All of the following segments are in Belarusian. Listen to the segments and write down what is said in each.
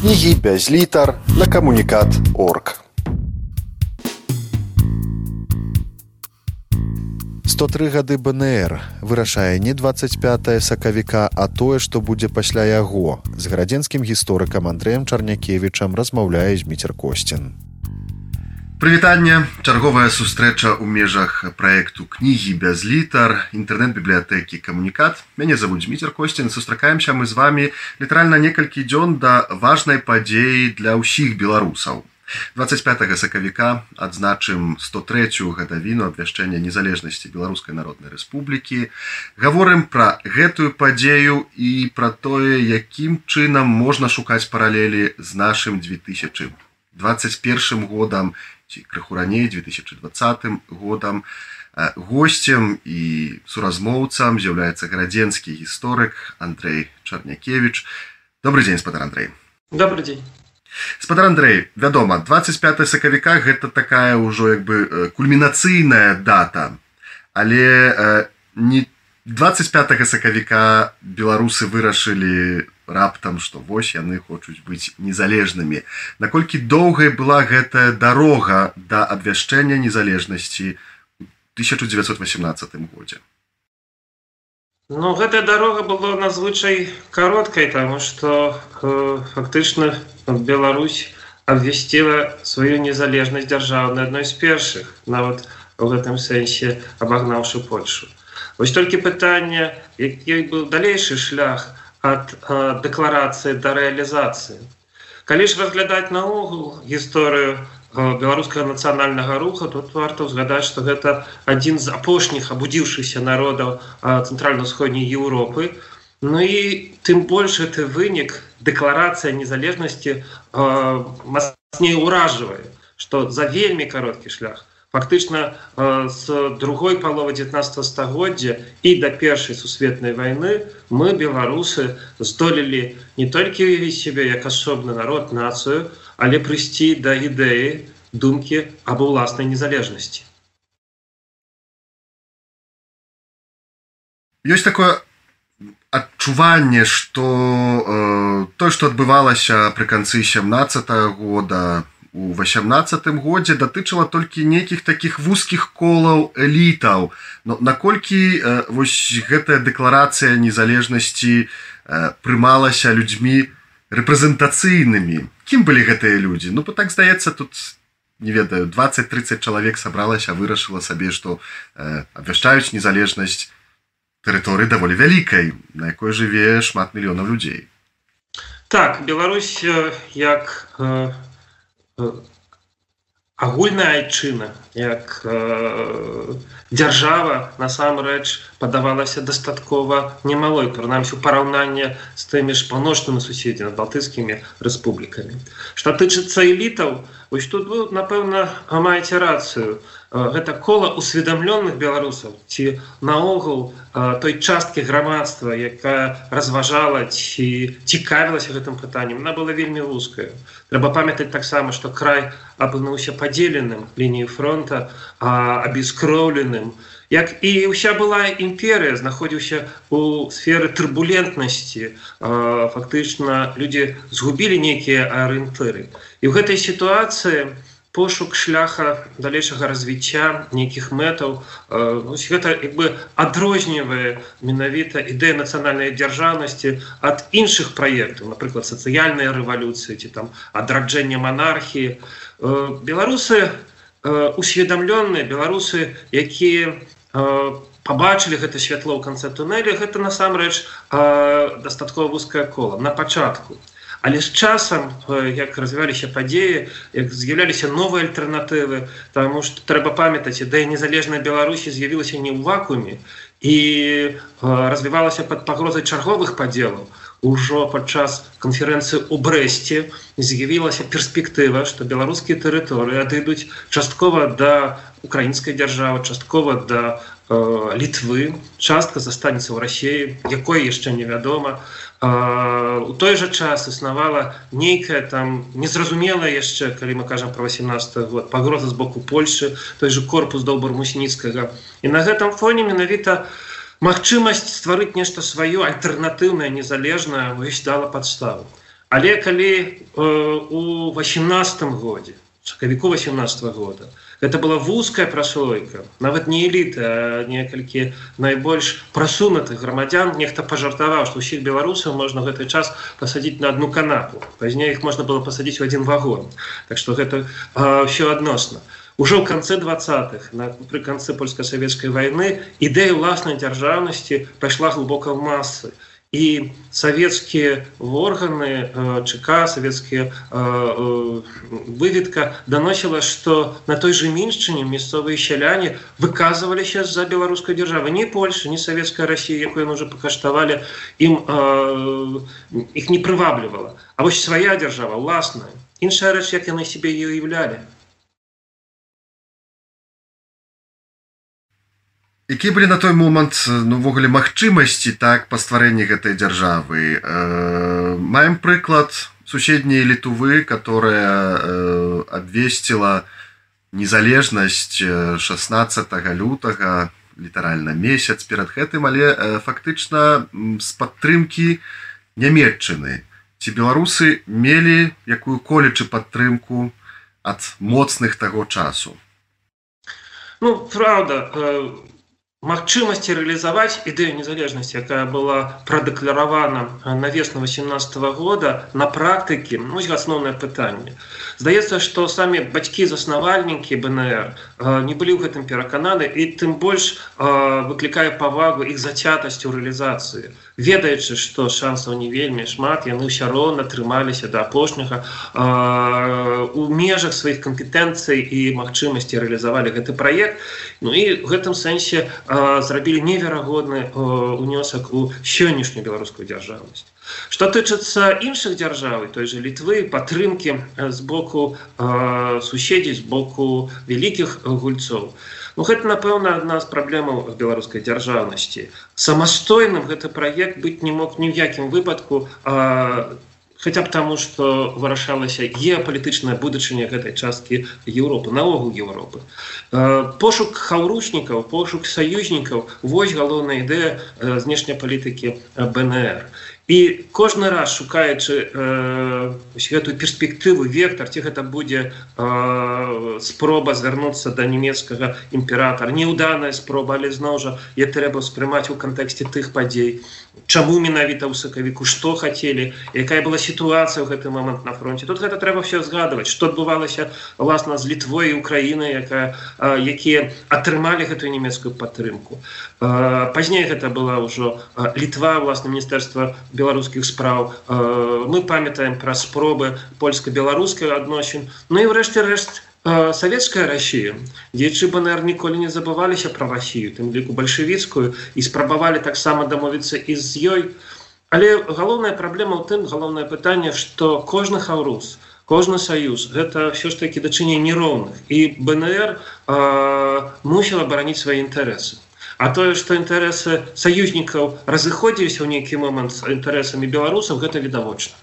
кнігі без літар на камунікат орг. 103 гады БНР вырашае не 25 сакавіка, а тое, што будзе пасля яго. З градзенскім гісторыкам Андрэем Чарнякевічам размаўляе Зміцер Косцін. Прывітанне, чарговая сустрэча ў межах праекту кнігі без літар, інтэрнэт-бібліятэкі камунікат. Мяне завуць Зміцер Косцін, сустракаемся мы з вами літаральна некалькі дзён да важнай падзеі для ўсіх беларусаў. 25 сакавіка адзначым 103 гадавіну абвяшчэння незалежнасці беларускай народнай рэспублікі гаворым пра гэтую падзею і пра тое якім чынам можна шукаць паралелі з нашим 2021 годам ці крыху раней 2020 годам. Гостцем і суразмоўцам з'яўляецца градзенскі гісторык Андрей чарнякевич добрый дзень спадар Андрей добрый дзень спадар Андрей вядома 25 сакавіка гэта такая ўжо як бы кульмінацыйная дата. Але не 25 сакавіка беларусы вырашылі раптам што вось яны хочуць быць незалежнымі наколькі доўгай была гэтая дарога да абвяшчэння незалежнасці 1918 годзе Ну гэтая дарога была надзвычай кароткай таму што э, фактычна Беларусь абвясціла сваю незалежнасць дзяржаўнай адной з першых нават у гэтым сэнсе абагнаўшы Польшу. Вось толькі пытанне, які быў далейшы шлях ад дэкларацыі да рэалізацыі. Калі ж разглядаць наогул гісторыю беларускага нацыянальнага руха тут варта ўзгадаць што гэта адзін з апошніх абудзіўшыхся народаў цэнтральна-сходняй Еўропы Ну і тым больш гэты вынік дэкларацыя незалежнасці мацней уражвае што за вельмі кароткі шлях фактычна з другой паловы 19 стагоддзя і да першай сусветнай вайны мы беларусы здолелі не толькі уявіць сябе як асобны народ нацыю але прыйсці да ідэі думкі аб уласнай незалежнасці. Ёсць такое адчуванне что э, то что адбывалася пры канцы 17 -го года у 18 годзе датычыла толькі нейкіх таких вузкіх колаў элітаў. Но наколькі э, вось гэтая дэкларацыя незалежнасці э, прымалася людзьмі рэпрэзентацыйнымі? Кім былі гэтыя людзі? Ну так здаецца тут не ведаю 20-30 чалавек сабралася вырашыла сабе што э, абвяшчаюць незалежнасць тэрыторыі даволі вялікай на якой жыве шмат мільёнаў людзей. Так Беларусь як э, агульная айчына як э, дзяржава насамрэч падавалася дастаткова немалой прынамсі параўнанне з тымі ж паножнымі суседзямі балтыйскімі рэспублікамі. Што тычыцца элітаў вось тут вы напэўна маеце рацыю гэта кола усведамленых беларусаў ці наогул той часткі грамадства якая разважала ці цікавілася гэтым пытаннем она была вельмі вузкая. Трэба памятаць таксама што край апынуўся падзеленым лініі фронта абескроўленым. Як і ўся была імперыя знаходзіўся у сферы турбулентнасці фактычна людзі згубілі нейкія арыентыры. І ў гэтай сітуацыі у пошук шляха далейшага развіцця нейкіх мэтаў. Э, гэта як бы адрознівае менавіта ідэя нацыянальнай дзяржаўнасці ад іншых праектаў напрыклад сацыяльныя рэвалюцыі ці там адраджэння манархіі. Беларусы усведамлёныя беларусы якія побачылі гэта святло ў канцы туннеля гэта насамрэч дастаткова вузкае кола. На пачатку але з часам як развіваліся падзеі як з'яўляліся новыя альтэрнатывы тому что трэба памятаць ідэя незалежнай беларусі з'явілася не ў вакууме і развівалася под пагрозай чарговых падзелаў. Ужо падчас канферэнцыі ў брэсце з'явілася перспектыва што беларускія тэрыторыі адыдуць часткова да украінскай дзяржавы часткова да літвы. Частка застанецца ў рассеі якой яшчэ невядома у той жа час існавала нейкая там незразумела яшчэ калі мы кажам про 18 год пагроза з боку Польшы той же корпус добр мусніцкага і на гэтым фоне менавіта магчымасць стварыць нешта сваё альтэрнатыўнае незалежнае увесь дала падставу. Але калі э, у 18 годзе сакавіку 18 -го года это была вузкая праслойка нават не эліта некалькі найбольш прасунутых грамадзян нехта пажартаваў што ўсіх беларусаў можна гэты час пасадзіць на одну канапу пазней іх можна было пасадзіць в один вагон так что гэта все адносна ўжо ў канцы двадцатых на пры канцы польска-савецкай войны ідэя ўласнай дзяржаўнасці пайшла глубока в масы і і савецкія органы ЧК савецкія выведка даносіла што на той же міншчыне мясцовыя сяляне выказваліся за беларускай дзяржавы не Польша не савецкая Росія якую уже пакаштавалі ім іх не прываблівала А вось свая дзяржава ўласная іншая рэч як яны сябе і уяўлялі які былі на той момант увогуле ну, магчымасці так па стварэнні гэтай дзяржавы? Э, маем прыклад суседняй літувы которая э, абвесціла незалежнасць 16 лютага літаральна месяц перад гэтым але э, фактычна з падтрымки нямметчыны. Ці беларусы мелі якую колечы падтрымку ад моцных таго часу? Ну правда у э магчымасці рэалізаваць ідэю незалежнасці якая была прадэкларавана на весну 18 -го года на практыкі ну, асноўнае пытанне. Здаецца што самі бацькі заснавальнікі бнр не былі ў гэтым перакананы і тым больш выклікае павагу іх зацятасць у рэалізацыі. Ведаючы што шансаў не вельмі шмат яны ўсё роўна трымаліся да апошняга у межах сваіх кампетэнцый і магчымасці рэалізавалі гэты праект. Ну і гэтым сэнсе зрабілі неверагодны унёсак у сённяшнюю беларускую дзяржаўнасць. Што тычыцца іншых дзяржаў той же літвы падтрымки з боку суседзей з боку вялікіх гульцоў. Ну, гэта напэўна адна з праблемаў беларускай дзяржаўнасці. Самастойным гэты праект быць не мог ні ў якім выпадку хотя б таму что вырашалася геапалітычная будучыня гэтай часткі Еўропы наогул Еўропы пошук хаўручнікаў пошук саюзнікаў вось галоўная ідэя знешняй палітыкі БНР і кожны раз шукаючы э, гэтую перспектыву вектор ці гэта будзе э, спроба звярнуцца да нямецкага імператора неўданая спроба але зноў жа я трэба ўспрымаць у кантэксце тых падзей. Чаму менавіта ў сакавіку што хацелі якая была сітуацыя ў гэты момант на фронте тут гэта трэба все згадваць што адбывалася власна з літвой украіны якая якія атрымалі гэтую нямецкую падтрымку. Э, пазней гэта была ўжо літва власна міністэрства без беларускіх спраў э, мы памятаем пра спробы польска-беларускай адносін Ну і ўрэшце рэшт э, савецкая Росія дзечы БНР ніколі не забываліся пра Росію тым ліку бальшавіцкую і спрабавалі таксама дамовіцца і з ёй. Але галоўная праблема ў тым галоўнае пытанне што кожны хаўрус кожны саюз гэта все ж такі дачыненне роўных і БНР э, мусіла бараніць свае інтарэсы А тое, што інтарэсы саюзнікаў разыходзіліся ў нейкі момант з інтарэсамі беларусаў, гэта відавочна.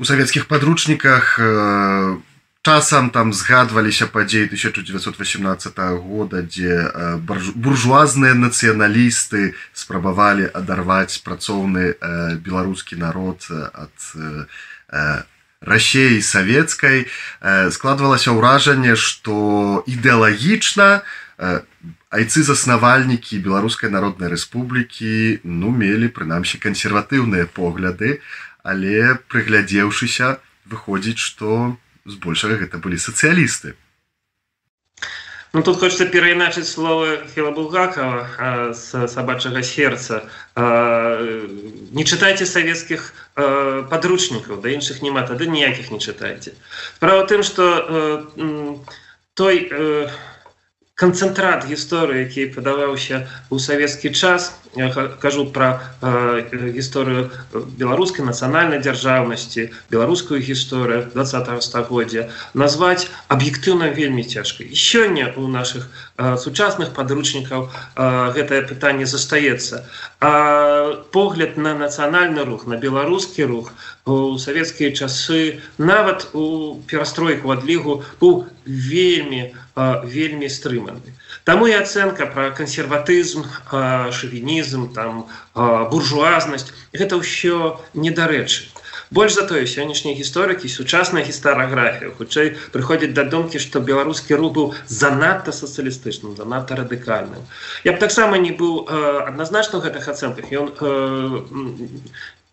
У савецкіх падручніках э, часам там згадваліся падзеі 1918 года, дзе э, буржуазныя нацыяналісты спрабавалі адарваць працоўны э, беларускі народ ад рассеі савецкай складвалася ўражанне, што ідэалагічна, айцы заснавальнікі беларускай народнай рэспублікі ну мелі прынамсі кансерватыўныя погляды але прыглядзеўшыся выходзіць што збольшага гэта былі сацыялісты. Ну, тут хочется перайначыць словы філа булгакова з сабачага сердца. Не чытайце савецкіх падручнікаў да іншых няма тады ніякіх не чытайце. Справа тым что той канцэнтрат гісторыі які падаваўся ў савецкі час кажу пра э, гісторыю беларускай нацыянальнай дзяржаўнасці беларускую гісторыю 20 стагоддзя назваць аб'ектыўна вельмі цяжка. І сёння у наших э, сучасных падручнікаў э, гэтае пытанне застаецца. Погляд на нацыянальны рух на беларускі рух у савецкія часы нават у перастройку адлігу быў вельмі вельмі стрыманы. Таму і ацэнка пра кансерватызм шавіні шавінізм там буржуазнасць гэта ўсё недарэчы. Больш за тое сённяшнія гісторыкі сучасная гістарыяграфія хутчэй прыходзіць да думкі што беларускі рух быў занадта сацыялістычным занадта радыкальным. Я б таксама не быў адназначна гэтых ацэнках. Ён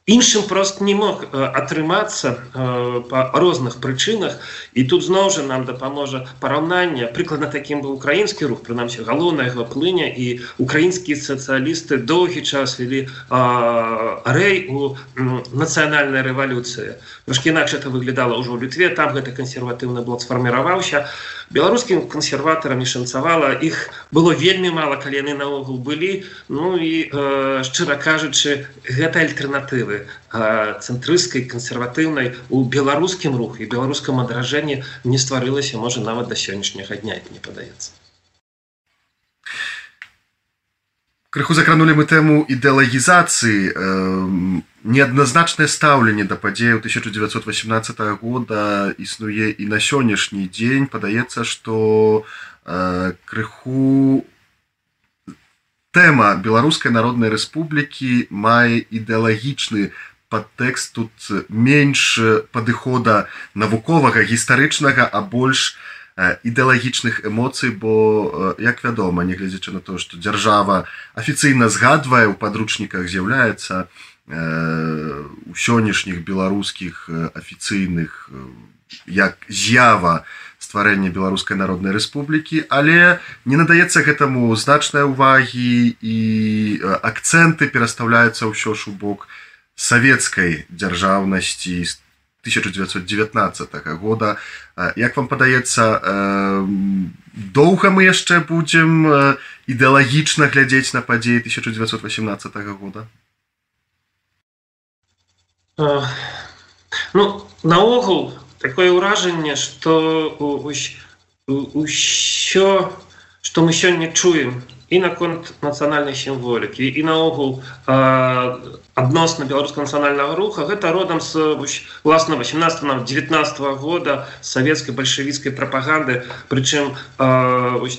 іншым просто не мог атрымацца па розных прычынах. І тут зноў жа нам дапаможа параўнанне. Прыкладна такім быў украінскі рух прынамсі галоўная яго плыня і украінскія сацыялісты доўгі час вялі рэй у нацыянальнай рэвалюцыі. Трошки інакш это выглядала ўжо ў літве там гэты кансерватыўны блок сфарміраваўся. а беларускім кансерватарам і шанцавала іх было вельмі мала калі яны наогул былі. Ну і э, шчыра кажучы гэта альтэрнатывы цэнтрыскай кансерватыўнай. У беларускім руху і беларускам адражэнні не стварылася можа нават да сённяшняга дня мне падаецца крыху закранули мы тэму ідэалагізацыі э, неадназначнае стаўленне да падзеяў 1918 года існуе і на сённяшні дзень падаецца што э, крыху тэма беларускай народнай рэспублікі мае ідэалагічны падтэкст тут менш падыхода навуковага гістарычнага а больш ідэалагічных эмоцый бо як вядома нягледзячы на то што дзяржава афіцыйна згадвае ў падручніках з'яўляецца у сённяшніх беларускіх афіцыйных як з'ява стварэння беларускай народнай рэспублікі але не надаецца гэтаму значнай увагі і акцэнты перастаўляюцца ўсё ж у бок савецкай дзяржаўнасці 1919 года як вам падаецца доўга мы яшчэ будзем ідэалагічна глядзець на падзеі 1918 года Ну наогул такое ўражанне што ўсё што мы сёння чуем і наконт нацыянальнай сімволікі і наогул адносна беларуска нацыянальнага руха. Гэта родам з власна 18 нам 19 -го года савецкай бальшавіцкай прапаганды прычым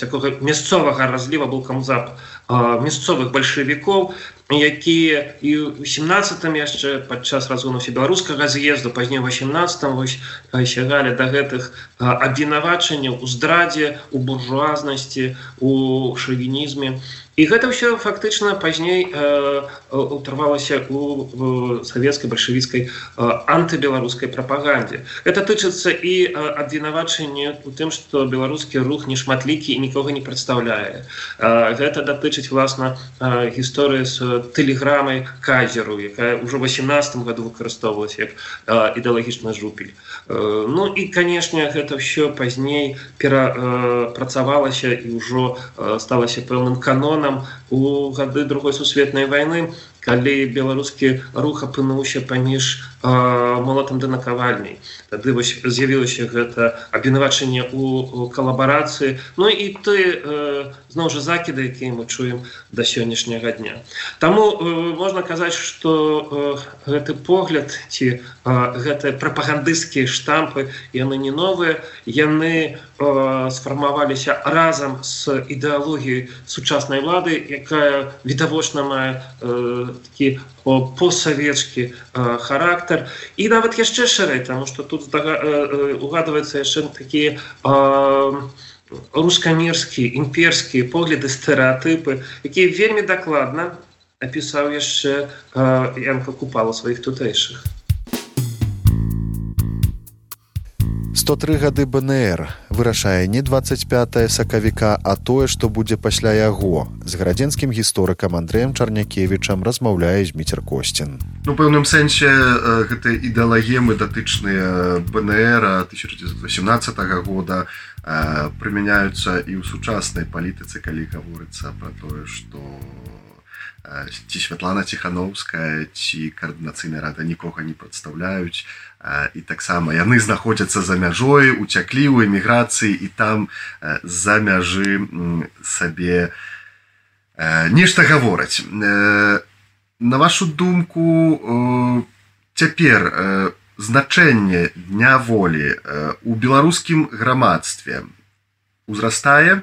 такога мясцовага разліва был камзап мясцовых бальшавікоў якія і у 17 яшчэ падчас разгонуся беларускага з'езду пазней 18 вось сягалі да гэтых абвінавачанняў у здрадзе у буржуазнасці у шавінізме і гэта ўсё фактычна пазней утрывалася у савецкай бальшавіцкай антыбеларускай прапагандзе это тычыцца і абвінавачанне у тым што беларускі рух не шматлікі і нікога не прадстаўляе гэта датычыць власна гісторыі з тэлеграмай казеру якая ўжо 18 году выкарыстоўвалась як ідэалагічна жупель. Ну і канешне гэта ўсё пазней перапрацавалася і ўжо сталася пэўным канонам у гады другой сусветнай войны калі беларускі рух апынуўся паміж молатам да накавальняй тады вось з'явілася гэта абвінавачанне у калабарацыі. Ну і ты зноў жа закіды якія мы чуем да сённяшняга дня. Таму можна казаць што гэты погляд ці гэтыя прапагандысцкія штампы яны не новыя. Яны сфармаваліся разам з ідэалогіяй сучаснай лады якая відавочна мае такі постсавецкі характар. І нават яшчэ шырэй тому что тут угадваецца яшчэ такі рускамірскія імперскія погляды стэеатыпы якія вельмі дакладна апісаў яшчэ янка купала сваіх тутэйшых 103 гады бнр вырашае не 25 сакавіка а тое што будзе пасля яго. З градзенскім гісторыкам андреем чарнякевічам размаўляе зміцер косцін. Ну пэўным сэнсе гэты ідэалагемы датычныя бнр 1918 года прымяняюцца і ў сучаснай палітыцы калі гаворыцца пра тое што ці святлана ціхановская ці каардынацыйная рада нікога не прадстаўляюць. І таксама яны знаходзяцца за мяжой уцяклі ў эміграцыі і там за мяжы сабе нешта гавораць. На вашу думку цяпер значэнне дня волі у беларускім грамадстве узрастае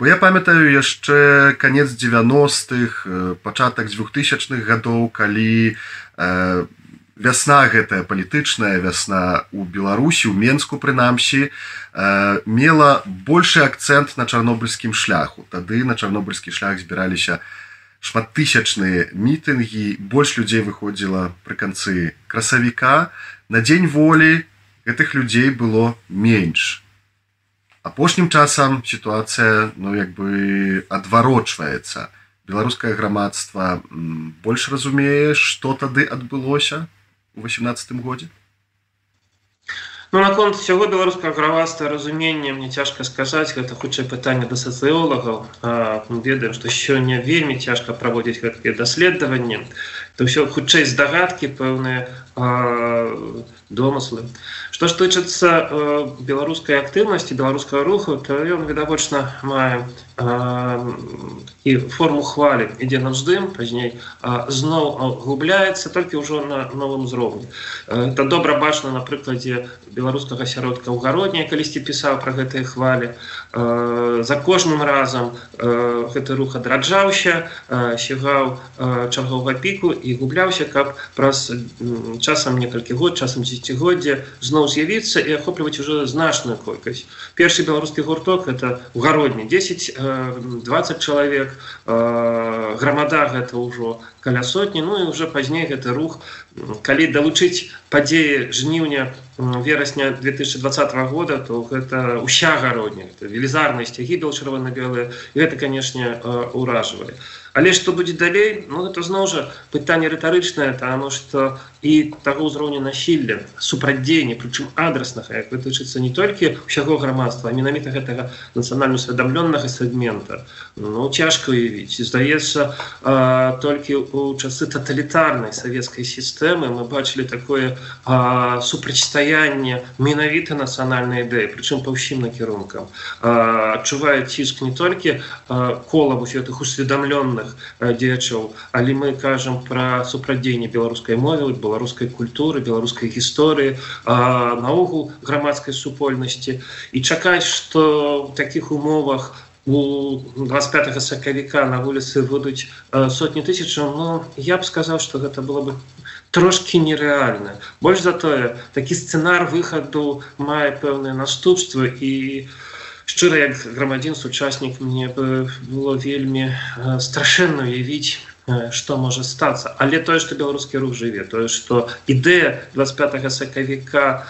бо я памятаю яшчэ конец 90-х пачатак 2000х гадоў калі э, вясна гэтая палітычная вясна у беларусі у менску прынамсі э, мела большы акцэнт на чарнобыльскім шляху тады на чарнобыльскі шлях збіраліся шматтысячныя мітынгі больш людзей выходзіла пры канцы красавіка на дзень волі гэтых людзей было менш апошнім часам сітуацыя ну як бы адварочваецца. Беларускае грамадства больш разумее што тады адбылося у 18 годзе Ну, наконт всего беларускага граваста разумення мне цяжка сказаць гэта хутчэй пытанне да сацыолагаў ведаем што сёння вельмі цяжка праводзіць гэткія даследаванні то ўсё хутчэй здагадкі пэўныя домыслы что ж тычыцца э, беларускай актыўнасці беларускага руху то ён відавочна мае і форму хвалі ідзе на ўздым пазней зноў губляецца толькі ўжо на новым узроўні это добра бачна на прыкладзе беларускага сяродка ўгародня калісьці пісаў пра гэтыя хвалі. За кожным разам гэты рух адраджаўся сігаў чарговага піку і губляўся каб праз часам некалькі год часам дзесяцігоддзя зноў з'явіцца і ахопліваць уже значную колькасць. Першы беларускі гурток это угародні 10 20 чалавек. Грамада гэта ўжо каля сотні. Ну і уже пазней гэты рух калі далучыць падзеі жніўня верасня 2020 года то гэта ўся гародня велізарнасці гібел чырвона-белыя гэта канешне ўражвае але што будзе далей ну это зноў жа пытанне рытарычнае таму што і таго ўзроўня насілля супрадзеяння прычым адраснага як вытычыцца не толькі ўсяго грамадства менавіта гэтага нацыянальна усведамлённага сегмента. Ну цяжка уявіць здаецца толькі у часы таталітарнай савецкай сістэмы мы бачылі такое супрацьстаянне менавіта нацыянальнай ідэі прычым па ўсім накірункам. Адчувае ціск не толькі кола вось гэтых усведамлённых дзеячоў але мы кажам пра супрадзенне беларускай мовы беларускай культуры беларускай гісторыі наогул грамадскай супольнасці. І чакаць што в таких умовах у 25 сакавіка на вуліцы будуць сотні тысячаў Ну я б сказаў что гэта было бы трошки нереальна больш затое такі сцэнар выхаду мае пэўныя наступствы і у шчыра як грамадзін сучаснік мне бы было вельмі страшэнна уявіць что можа стацца але тое что беларускі рух жыве тое что ідэя 25 сакавіка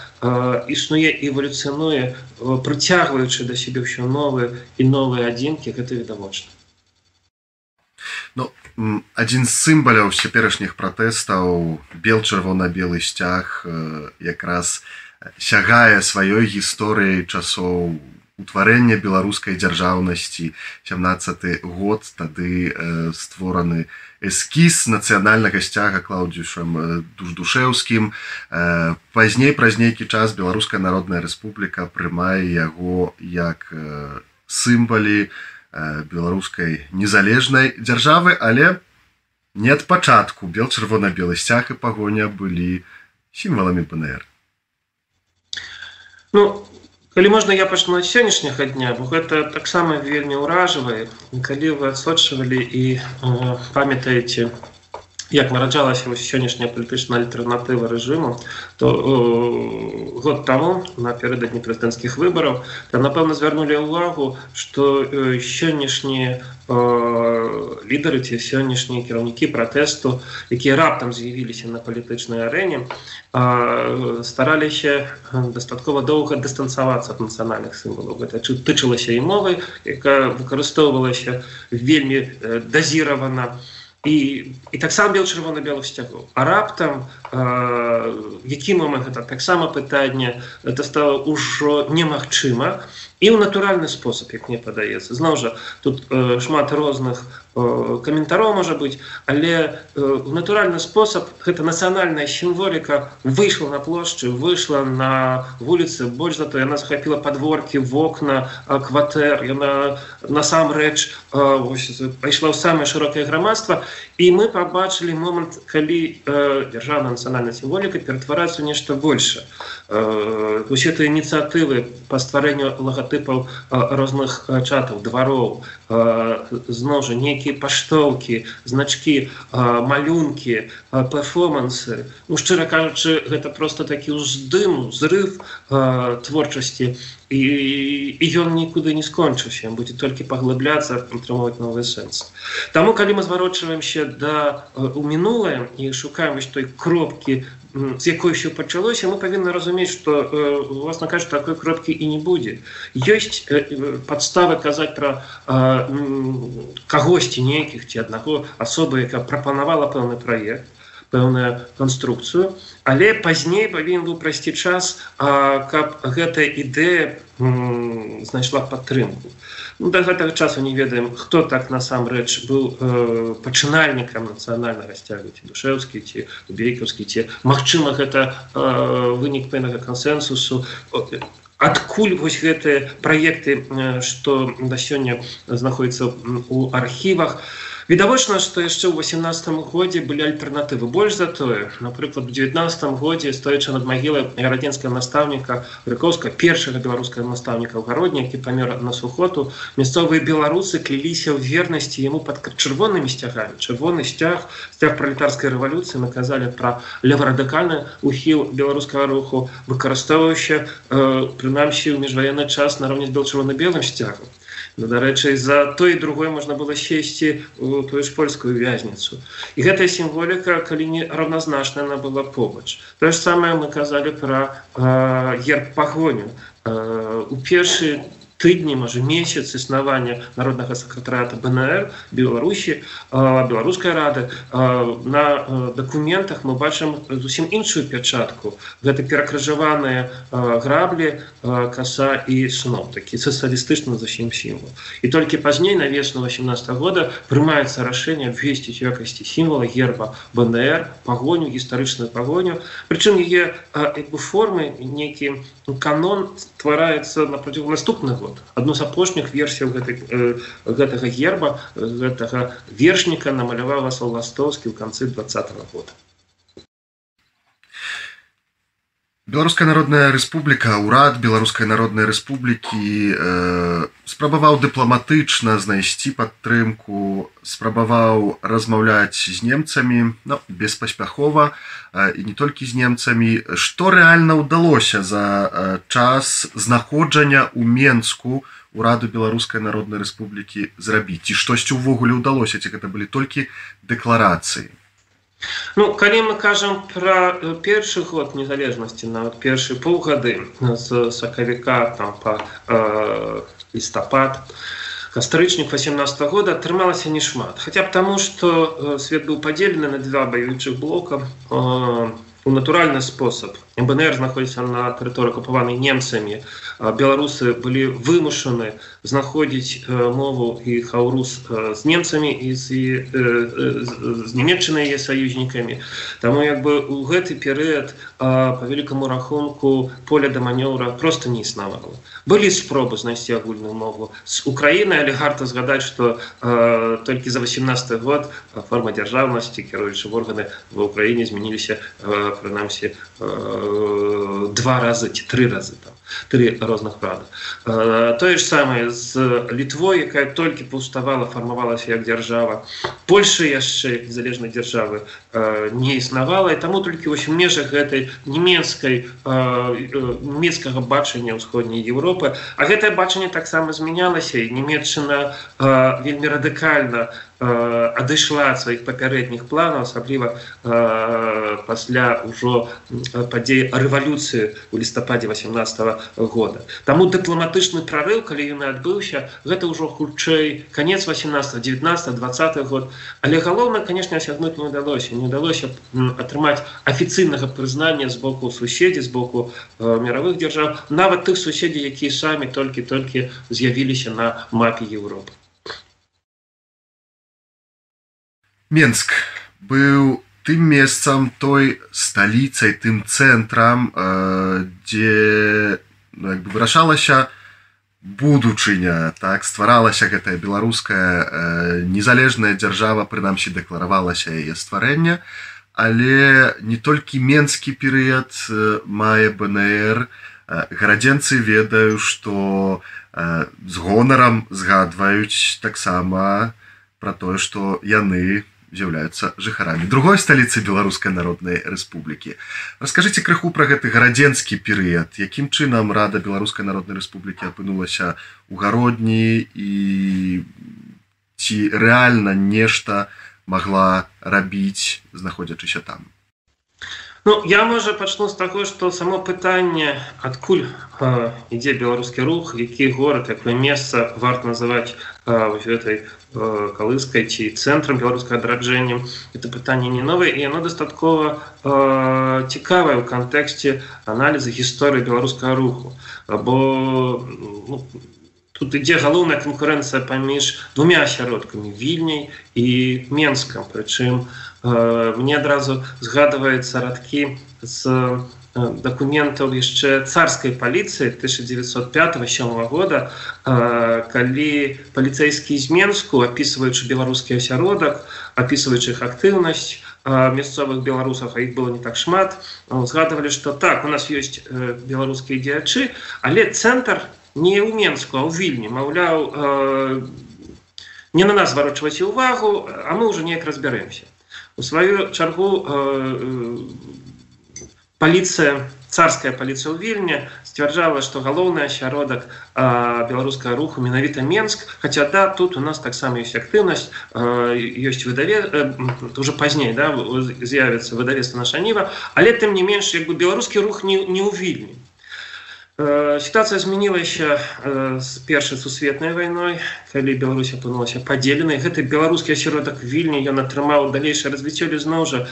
існуе эволюцыянуе прыцягваючы да сябе ўсё новыя і новыя адзінкі гэта відавочна. Ну, адзін з сімбаляў цяперашніх пратэстаў бел чырвона-белы сцяг якраз сягае сваёй гісторыяй часоў утварэння беларускай дзяржаўнасці. 17 год тады э, створаны эскіз нацыянальнага сцяга клаўдзюшам э, дуждушеўскім э, пазней праз нейкі час беларуская народная рэспубліка прымае яго як э, сімбалі э, беларускай незалежнай дзяржавы але не ад пачатку. Бел чырвона-белы сцяг і пагоня былі сімваламі пнр ну калі можна я пачну ад сённяшняга дня бо гэта таксама вельмі ўражвае калі вы адсочвалі і э, памятаеце як нараджалася сённяшняя палітычная альтэрнатыва рэжыму то э, год таму напердадні прэзідэнцкіх выбараў то напэўна звярнулі ўвагу што э, сённяшнія э, лідары ці сённяшнія кіраўнікі пратэсту якія раптам з'явіліся на палітычнай арэне э, стараліся дастаткова доўга дыстанцавацца ад нацыянальных сімвалаў. Гэта тычылася і мовы якая выкарыстоўвалася вельмі э, дазіравана. на і, і таксама бел чырвона-белых сцягоў а раптам э, які момант гэта таксама пытанне это стало ўжо немагчыма і ў натуральны спосаб як мне падаецца зноў жа тут э, шмат розных каментароў можа быць але у натуральны спосаб гэта нацыянальная сімволіка выйшла на плошчы выйшла на вуліцы больш за то яна захапіла подворкі вокна кватэр яна насамрэч пайшла ў самае шырокае грамадства і мы пабачылі момант калі дзяржаўная нацыянальная сімволіка ператвараецца нешта больше усе ты ініцыятывы па стварэнню лагатып тыпаў розных чатаў двароў зноў жа нейкія паштоўкі значкі малюнкі перформансы. Ну шчыра кажучы гэта просто такі ўздым зрыв творчасці. І, і ён нікуды не скончыўся будзе толькі паглыбляцца атрымоўваць новы сэнс. Таму калі мы зварочваемся да у мінулае і шукаем вось той кропкі з якой все пачалося мы павінны разумець что власна кажа такой кропкі і не будзе ёсць подставы казаць про кагосьці нейкіх ці аднаго асобы яка прапанавала пэўны праект пэўную канструкцыю. Але пазней павінен быў прайсці час каб гэтая ідэя знайшла падтрымку. Ну, да гэтага часу не ведаем хто так насамрэч быў э, пачынальнікам нацыянальнага сцягу ці душеўскі ці бейкаўскі ці Мачыма гэта э, вынік пэўнага кансенсусу адкуль вось гэтыя праекты што да сёння знаходзяцца у архівах? то відавочна што яшчэ ў 18 годзе былі альтэрнатывы. Больш за тое напрыклад у 19 годзе стоячы над магілай гарадзенскага настаўніка рыкоўска першага беларускага настаўніка ў гародні які памер на сухоту мясцовыя беларусы кліліся ў вернасці яму пад чырвонымі сцягамі. Чырвоны сцяг сцяг пралетарскай рэвалюцыі наказалі пра леварадыкальны ухіл беларускага руху выкарыстоўваючы э, прынамсі ў міжваенны час наравне з бел чырвона-белым сцягам Ну, дарэчы за той другой можна было сесці у тую ж польскую вязніцу. І гэтая сімволіка калі не равназначна она была побач. Тое ж самае мы казалі пра герб пагоню. У першы тыдні можа месяц існавання народнага сакратарата бнр беларусі беларускай рады. На дакументах мы бачым зусім іншую пячатку. Гэта перакрыжаваныя граблі каса і сноп. Такі сацыялістычна зусім сімвол і толькі пазней на весну 18 года прымаецца рашэнне абвесціць якасці сімвола герба бнр пагоню гістарычную пагоню. Прычым яе формы нейкі канон ствараецца на працягу наступных год год адну з апошніх версій гэтай, э, гэтага герба гэтага вершніка намалявала салластовскі ў канцы два года Беларуская народная рэспубліка ўрад беларускай народнай рэспублікі э, спрабаваў дыпламатычна знайсці падтрымку спрабаваў размаўляць з немцамі ну, беспаспяхова э, і не толькі з немцамі. Што рэальна ўдалося за э, час знаходжання ў менску ураду беларускай народнай рэспублікі зрабіць? Ці штосьці ўвогуле ўдалося ці гэта былі толькі дэкларацыі Ну, калі мы кажам пра э, першы год незалежнасці нават першы паўгады з сакавіка там па э, лістапад кастрычнік 18 -го года атрымалася не шмат хаця б таму што э, свет быў падзелены на два баюючых блока э, у натуральны спосаб БНР знаходзіцца на тэрыторыі акупаванай немцамі беларусы былі вымушаны знаходзіць мову і хаўрус з немцамі і з, з нямецчынай яе саюзнікамі Таму як бы у гэты перыяд по вялікаму рахунку поля да манёўра просто не існавала былі спробы знайсці агульную мову з Украіны але гарта згадаць што толькі за 18 год форма дзяржаўнасці кіруючы органы в Украіне змяніліся прынамсі два разы ці тры разы там тры розных прада. Тое ж самае з літвой якая толькі паўставала фармавалася як дзяржава Польша яшчэ незалежнай дзяржавы не існавала і таму толькі вось межах гэтай нямецкай нямецкага бачання ўсходняй Еўропы а гэтае бачанне таксама змянялася і нямецчына вельмі радыкальна адышла ад сваіх папярэдніх планаў асабліва пасля ўжо падзей рэвалюцыі у лістападзе 18 года. Таму дыпламатычны прарыў калі ён адбыўся гэта ўжо хутчэй конец 18 19 20 год. Але галоўна конечно асягнуць не удалося не удалося атрымаць афіцыйнага прызнання з боку суседзі з боку мировых дзяржаў нават тых суседзей якія самі толькі-толькі з'явіліся на мапе Еўропы Менск быў тым месцам той сталіцай тым цэнтрам э, дзе ну, бы вырашалася будучыня так стваралася гэтая беларуская э, незалежная дзяржава прынамсі дэкларавалася яе стварэння але не толькі менскі перыяд э, мае бнр гарадзенцы ведаю што з гонарам згадваюць таксама про тое што яны з'яўляюцца жыхарамі другой сталіцы беларускай народнай рэспублікі. Расскажыце крыху пра гэты гарадзенскі перыяд. Якім чынам рада беларускай народнай рэспублікі апынулася у гародні і ці рэальна нешта магла рабіць знаходзячыся там Ну, я можа пачну з таго, што само пытанне адкуль э, ідзе беларускі рух, які горад, якое месца варта называць э, гэтай э, калыскай ці цэнтрам беларускага адраджэння. Это пытанне не новае і яно дастаткова э, цікавае ў кантэксце аналіза гісторыі беларускага руху. Бо ну, тут ідзе галоўная канкурэнцыя паміж двумя асяродкамі вільняй і менскам, прычым, мне адразу згадваюцца радкі з дакументаў яшчэ царскай паліцыі 1905 года. Калі паліцэйскі з менску апісваючы беларускі асяродак апісваючы іх актыўнасць мясцовых беларусах іх было не так шмат згадывалі што так у нас ёсць беларускія дзеячы але цэнтр не ў менску а ў вільні маўляў не на нас зварочваць увагу а мы ўжо неяк разбяремся. У сваю чаргу э, э, паліцыя царская паліцыя ў вільня сцвярджала што галоўны асяродак э, беларускага руху менавіта менск хаця да тут у нас таксама ёсць актыўнасць ёсць выдаве уже пазней да з'явіцца выдавецтва наша ніва але тым не менш як бы беларускі рух не, не ў вільні сітуацыя змянілася з першай сусветнай вайной калі Беларусь апынулася падзеленай гэты беларускі асяродак вільні ён атрымаў далейшае развіццё зноў жа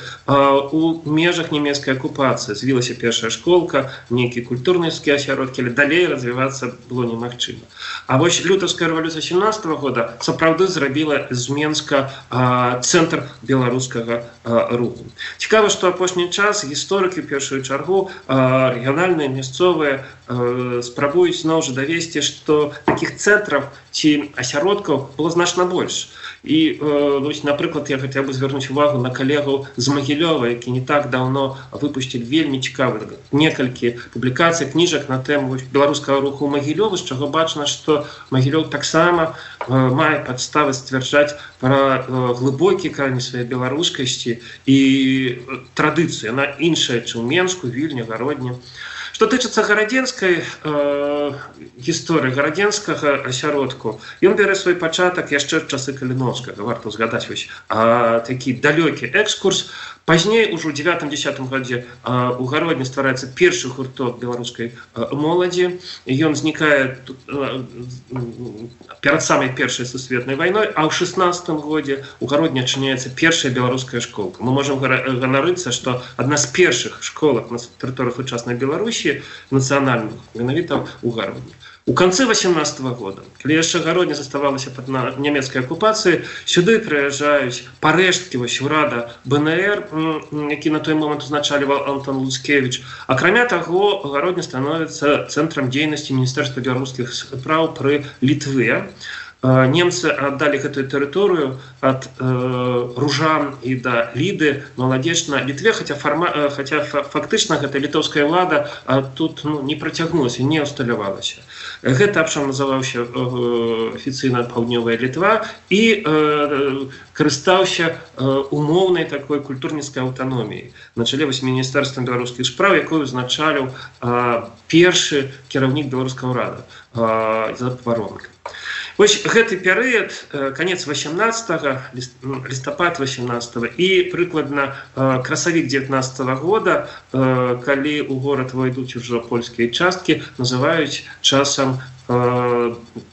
у межах нямецкай акупацыі звілася першая школка нейкі культурнаскі асяродкі але далей развівацца было немагчыма А вось лютаўская рэвалюцыя 17 -го года сапраўды зрабіла з менска цэнтр беларускага руху. Цікава што апошні час гісторыкі першую чаргу рэгіянальныя мясцовыя спрабуюць зноў жа давесці што таких цэнтраў ці асяродкаў было значна больш і э, напрыклад я хаця бы звярнуць увагу на калегаў з магілёва які не так давно выпусцілі вельмі цікавы некалькі публікацый кніжак на тэму беларускага руху магілёва з чаго бачна што магілёў таксама э, мае падставы сцвярджаць пра э, глыбокі крайні свае беларускасці і традыцыю на іншая чым менску вільня гародня а Што тычыцца гарадзенскай э, гісторыі гарадзенскага асяродку ён бярэ свой пачатак яшчэ часы каліновскага варта згадаць вось такі далёкі экскурс пазней ужо девятым десятым годзе у гародні ствараецца першы гурток беларускай моладзі. Ён знікае перад самай першай сусветнай вайной а ў шестнадцатым годзе у гародні адчыняецца першая беларуская школка. Мы можемм ганарыцца што адна з першых школах на тэрыторыях сучаснай беларусі нацыянальных менавіта у гародні У канцы 18 -го года, калі яшчэ гародня заставалася на нямецкай акупацыі, сюды прыязджаюць парэшткі вось урада БНР, які на той момант узначаліваў Антон Лускевич. Акрамя таго, гародня становіцца цэнтрам дзейнасці міністэрства беларускіх спраў пры літве немцы аддалі гэтую тэрыторыю ад э, ружан і да ліды маладзечна літве хаця фарма хаця фактычна гэта літоўская лада а тут ну, не працягнулася не усталявалася гэта абшам называўся афіцыйна паўднёвая літва і э, карыстаўся э, умоўнай такой культурніцкай аўтаноміі на чале вось міністэрства беларускіх спраў якую узначаліў першы кіраўнік беларускага ўрада за паромка Вось гэты перыяд конец 18 лістапад 18 і прыкладна красавік 19 -го года калі у горад войдуць ужо польскія часткі называюць часам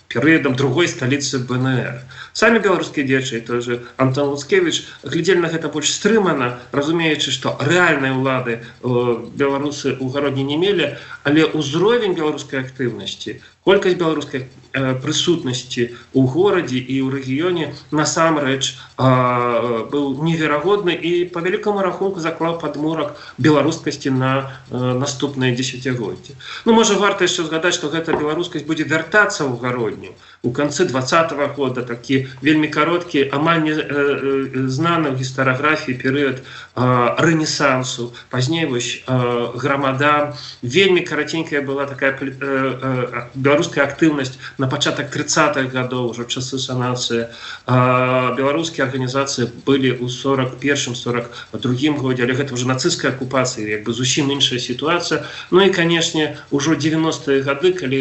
перыядам другой сталіцы БНР. Самі беларускія дзечы той же Антон Лускевич глядзелі на гэта больш стрымана, разумеючы, што рэальныя ўлады беларусы ў гародні не мелі, але ўзровень беларускай актыўнасці колькасць беларускай э, прысутнасці ў горадзе і ў рэгіёне насамрэч э, быў неверагодны і по вялікаму рахунку заклаў падмурак беларускасці на э, наступнае десятгоддзе ну можа варта яшчэ згадаць што гэта беларускасць будзе вяртацца ў гародні грудню у канцы двадцатого года такі вельмі кароткі амаль не знаны ў гістарыяграфіі перыяд рэнесансу пазней вось грамада вельмі караценькая была такая беларуская актыўнасць на пачатак 30-х гадоў ужо часы санацыі беларускія арганізацыі былі ў 41 42 годзе але гэта уже нацысцкая акупацыі як бы зусім іншая сітуацыя Ну і канешне ўжо 90-е гады калі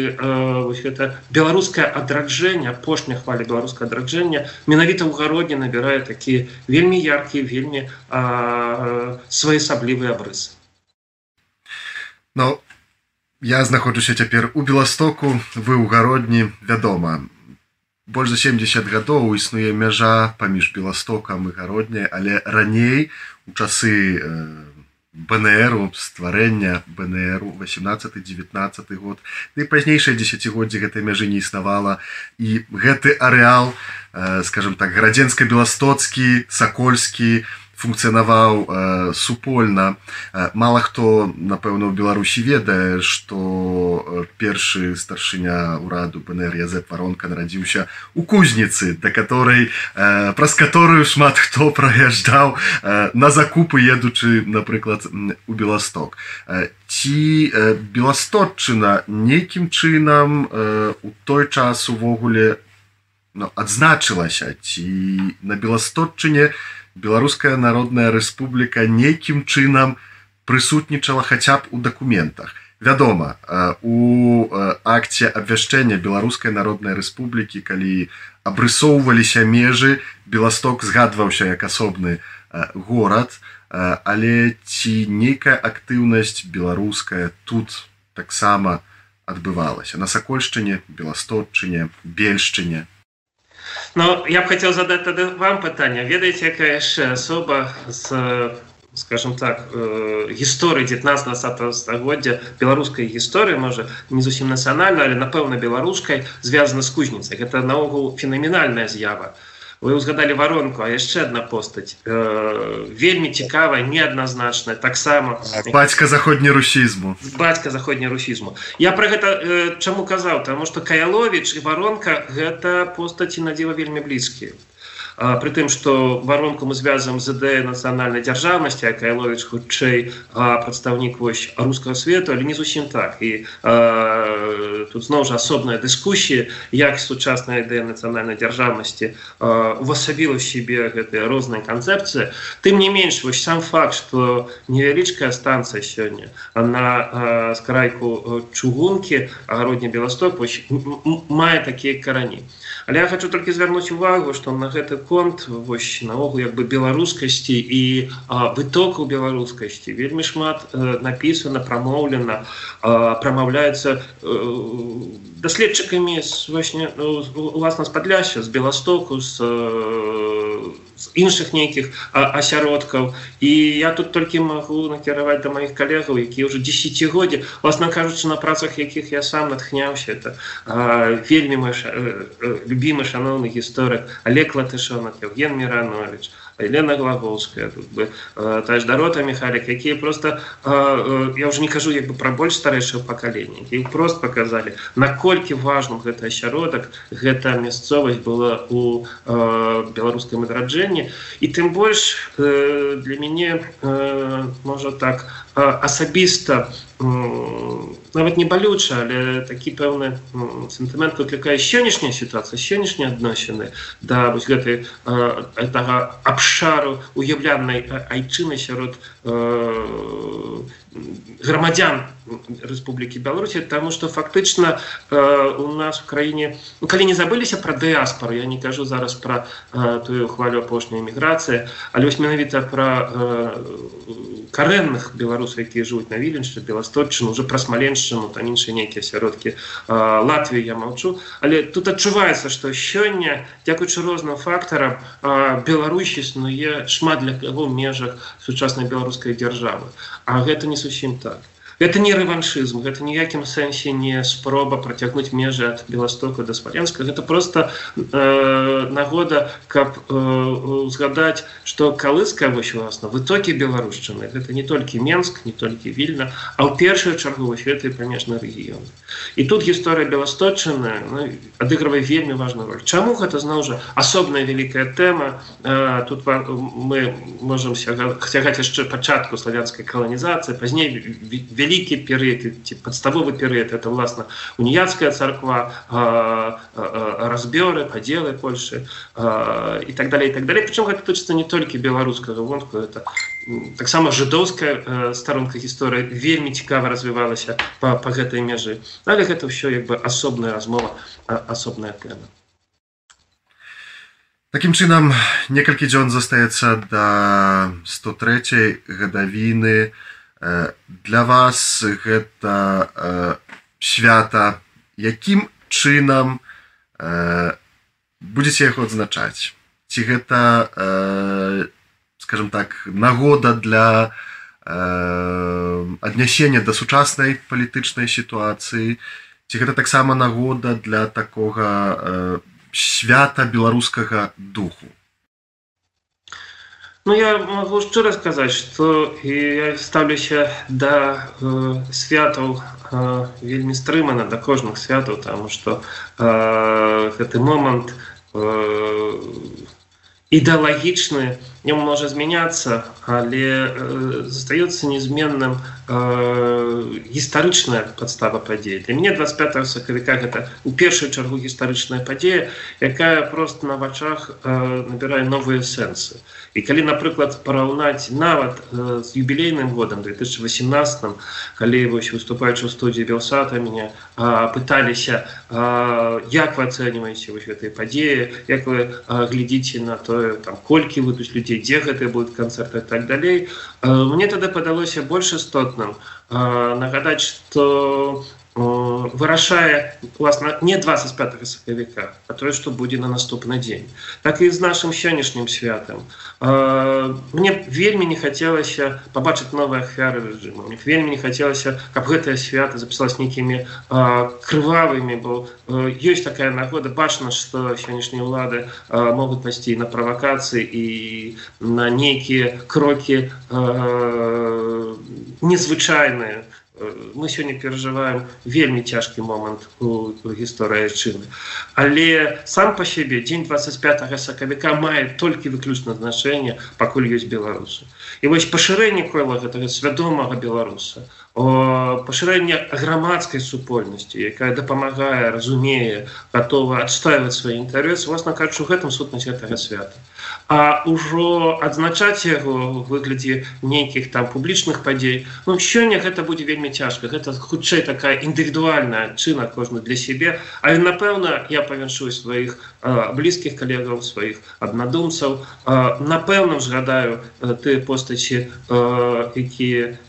гэта беларускае адраджэнне адраджэння апошняя хваля беларускае адраджэння менавіта ў гародні набірае такія вельмі яркія вельмі своеасаблівыя абрысы Ну я знаходжуся цяпер у беластоку вы ў гародні вядома больш за 70 гадоў існуе мяжа паміж беластокам і гародняй але раней у часы у БНРу стварэння БНРу 18-19 год. І пазнейшае десятгоддзе гэтай мяжы не існавала. І гэты арэал скажем так гарадзенска-беластоцкі сакольскі функцыянаваў э, супольна э, мало хто напэўна ў беларусі ведае что першы старшыня ўраду пнр язэп варонка нарадзіўся у кузніцы да которой э, праз которую шмат хто праязджаў э, на закупы едучы напрыклад у беласток э, ці э, беластотчына нейкім чынам э, у той час увогуле ну, адзначылася ці на беластотчыне на беларуская народная рэспубліка нейкім чынам прысутнічала хаця б у дакументах. Вядома у акце абвяшчэння беларускай народнай рэспублікі калі абрысоўваліся межы беласток згадваўся як асобны горад але ці нейкая актыўнасць беларуская тут таксама адбывалася. На сакольшчыне беластотчыне бельшчыне Ну, я б хотел задать тогда вам пытание. Ведаете, какая еще особа с, скажем так, э, истории 19-20 стагоддзя, белорусской истории, может, не совсем национальной, але, напевно, белорусской, связана с кузницей. Это, наогул, феноменальная з'ява вы узгадалі варонку а яшчэ одна постаць э, вельмі цікавая неадназначная таксама бацька заходні русізму бацька заходні русізму я про гэта э, чаму казаў? Тому что каялович і варонка гэта постаці надзіва вельмі блізкія при тым что воронку мы звязываем з ідэя нацыянальнай дзяржаўнасці якая ловіць хутчэй прадстаўнік вось рускага свету але не зусім так. І а, тут зноў жа асобная дыскусія як сучасная ідэя нацыянальнай дзяржаўнасці увасабіла сябе гэтыя розныя канцэпцыі. Тым не менш вось сам факт что невялічкая станцыя сёння на скрайку чугункі агародні беласток мае такія карані. Але я хочу толькі звярнуць увагу что на гэты конт вось наогул як бы беларускасці і вытокаў беларускасці вельмі шмат э, напісана прамоўлена прамаўляецца э, даследчыкамі уласна з падляща з беластоку з з іншых нейкіх асяродкаў. І я тут толькі магу накіраваць да маіх калегаў якія ўжо десятгоддзі власна кажучы на працах якіх я сам натхняўся. Это а, вельмі мой любімы шаноўны гісторык олег латышонак евген миранович а Елена Глаголская, тут бы, э, та ж Дорота Михайлик, якія просто, э, э, я уже не кажу як бы про больш старэйшае пакаленне, іх просто показалі, наколькі важным гэта асяродак, гэта мясцовасць была у беларускай адраджэнні. І тым больш для мяне можа так асабіста нават не балюча але такі пэўны сентымент выклікае сённяшняя сітуацыя сённяшнія адносіны да вось гэтай гэтага абшару уяўлянай айчыны сярод грамадзян Рэспублікі Беларусі таму што фактычна э, у нас в краіне ну, калі не забыліся пра дыаспору я не кажу зараз пра э, тую хвалю апошняй эміграцыі але вось менавіта пра э, карэнных беларусаў якія жывуць на віленшчы беласточчыну уже пра смаленшчыну там іншыя нейкія сяродкі э, Латвіі я маўчу але тут адчуваецца што сёння дзякуючы розным фактарам э, Беларусь існуе шмат для каго межах сучаснай беларускай дзяржавы а гэта не зусім так это не рэваншызм гэта ніякім сэнсе не спроба працягнуць межы ад беластока да смаленска гэта просто э, нагода каб э, узгадаць что калыская вось уласна вытокі беларушчыны гэта не толькі менск не толькі вільна а ў першую чаргу вось гэты памежны рэгіён. І тут гісторыя беласточчыны ну, адыгрывае вельмі важную роль. Чаму гэта зноў жа асобная вялікая тэма? Э, тут мы можемм сягаць яшчэ пачатку славянскай каланізацыі пазней вялікі перыяд падставовы перыяд это власна уніяцкая царква разбёры падзелы Польшы і так далее так далее. Прычым гэта тычыцца не толькі беларускага вонку это таксама жыдоўская старонка гісторыя вельмі цікава развівалася па, па гэтай межы. Але гэта ўсё як бы асобная размова асобная тэма. Такім чынам некалькі дзён застаецца да 103 гадавіны для вас гэта свята якім чынам будзеце яго адзначаць? Ці гэта скажем так нагода для аднясення да сучаснай палітычнай сітуацыі? Ці гэта таксама нагода для такога свята беларускага духу Ну я могу шчыра сказаць, што я ставлюся да э, святаў э, вельмі стрымана да кожных святаў, таму што э, гэты момант э, ідэалагічны не можа змяняцца, але э, застаецца незменным э, гістарычная падстава падзеі. Для мяне 25 сакавіка гэта у першую чаргу гістарычная падзея, якая проста на вачах э, набірае новыя сэнсы і калі напрыклад параўнаць нават э, з юбілейным годам 2018 калі вось выступаючы ў студіі белсата мяне пыталіся як вы ацэньваеце вось гэтай падзеі як вы а, глядзіце на тое там колькі выпусть людзей дзе гэтыя будуць канцэрты так далей мне тады падалося больш істотным нагадаць что вырашае власна не 25 сакавіка а тое што будзе на наступны дзень так і з нашим сённяшнім святам мне вельмі не хацелася пабачыць новыя ахвяры рэжыму мне вельмі не хацелася каб гэтае свята запісалась нейкімі крывавымі бо ёсць такая нагода бачна што сённяшнія ўлады могуць пайсці на правакацыі і на нейкія крокі незвычайныя то мы сёння перажываем вельмі цяжкі момант у гісторыі чыны але сам па сябе дзень 25 сакавіка мае толькі выключна значэнне пакуль ёсць беларусы. І вось пашырэнне кола гэтага свядомага беларуса пашырэнне грамадскай супольнасці якая дапамагае разумее готова адстаивать свае інтарэсы вас накачу гэтым сутнасць гэтага свята. А ўжо адзначаць яго выглядзе нейкіх там публічных падзей ну сёння гэта будзе вельмі цяжка. Гэта хутчэй такая індывідуальная чына кожны для сябе але напэўна я павяншую сваіх блізкіх калегаў сваіх аднадумцаў. Напэўна згадаю ты постаці якія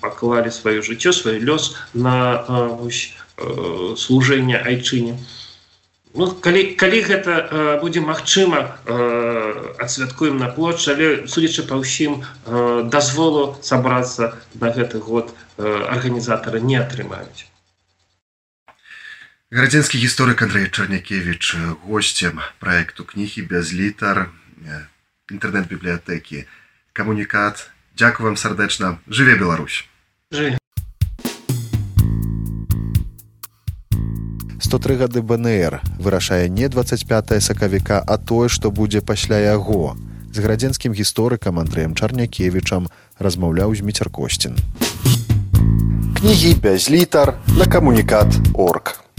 паклалі сваё жыццё свой лёс на служэнне айчыне. Ну, калі, калі гэта э, будзе магчыма э, адсвяткуем на плоч але судзячы па ўсім э, дазволу сабрацца на гэты год э, арганізатары не атрымаюць. Градзенскі гісторык Андрей чарнякевич гостцем проекту кнігі без літар інтэрнэт-бібліятэкі камунікат Дякую вам сардэчна жыве Беларусь жыве 103 гады БНР вырашае не 25 сакавіка, а тое, што будзе пасля яго. З градзенскім гісторыкам Андрэем Чарнякевічам размаўляў зміцер Косцін. Кнігі без літар на камунікат орг.